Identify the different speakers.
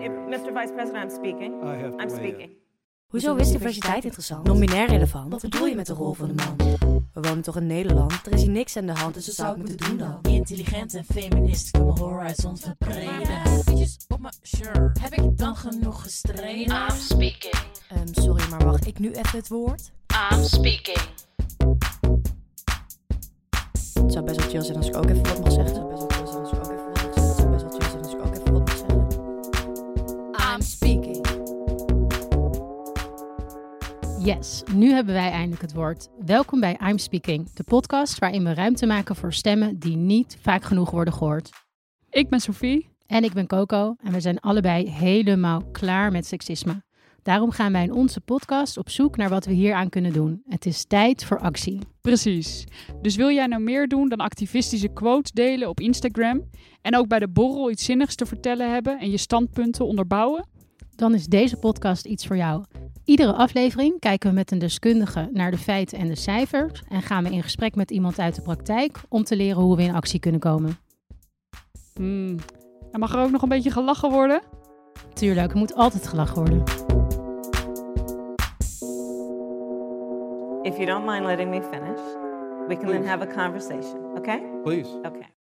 Speaker 1: If, Mr. Vice President, I'm speaking.
Speaker 2: I have to
Speaker 1: I'm speaking.
Speaker 3: Hoezo is diversiteit interessant?
Speaker 4: Non-binair relevant.
Speaker 3: Wat bedoel je met de rol van de man? We wonen toch in Nederland? Er is hier niks aan de hand, dus wat zou ik moeten doen dan?
Speaker 4: Intelligent en feminist, ik wil mijn horizon verbreden. Op mijn shirt, heb ik dan genoeg gestreden?
Speaker 5: I'm speaking.
Speaker 3: Ehm, sorry, maar mag ik nu even het woord?
Speaker 5: I'm speaking.
Speaker 3: Het zou best wel chill zijn als ik ook even wat mag zeggen.
Speaker 6: Yes, nu hebben wij eindelijk het woord. Welkom bij I'm Speaking, de podcast waarin we ruimte maken voor stemmen die niet vaak genoeg worden gehoord.
Speaker 7: Ik ben Sophie.
Speaker 6: En ik ben Coco en we zijn allebei helemaal klaar met seksisme. Daarom gaan wij in onze podcast op zoek naar wat we hieraan kunnen doen. Het is tijd voor actie.
Speaker 7: Precies. Dus wil jij nou meer doen dan activistische quotes delen op Instagram en ook bij de borrel iets zinnigs te vertellen hebben en je standpunten onderbouwen?
Speaker 6: Dan is deze podcast iets voor jou. Iedere aflevering kijken we met een deskundige naar de feiten en de cijfers en gaan we in gesprek met iemand uit de praktijk om te leren hoe we in actie kunnen komen.
Speaker 7: Hmm. En mag er ook nog een beetje gelachen worden?
Speaker 6: Tuurlijk, er moet altijd gelachen worden.
Speaker 1: If you don't mind letting me finish, we can then have a conversation, okay?
Speaker 2: Please.
Speaker 1: Okay.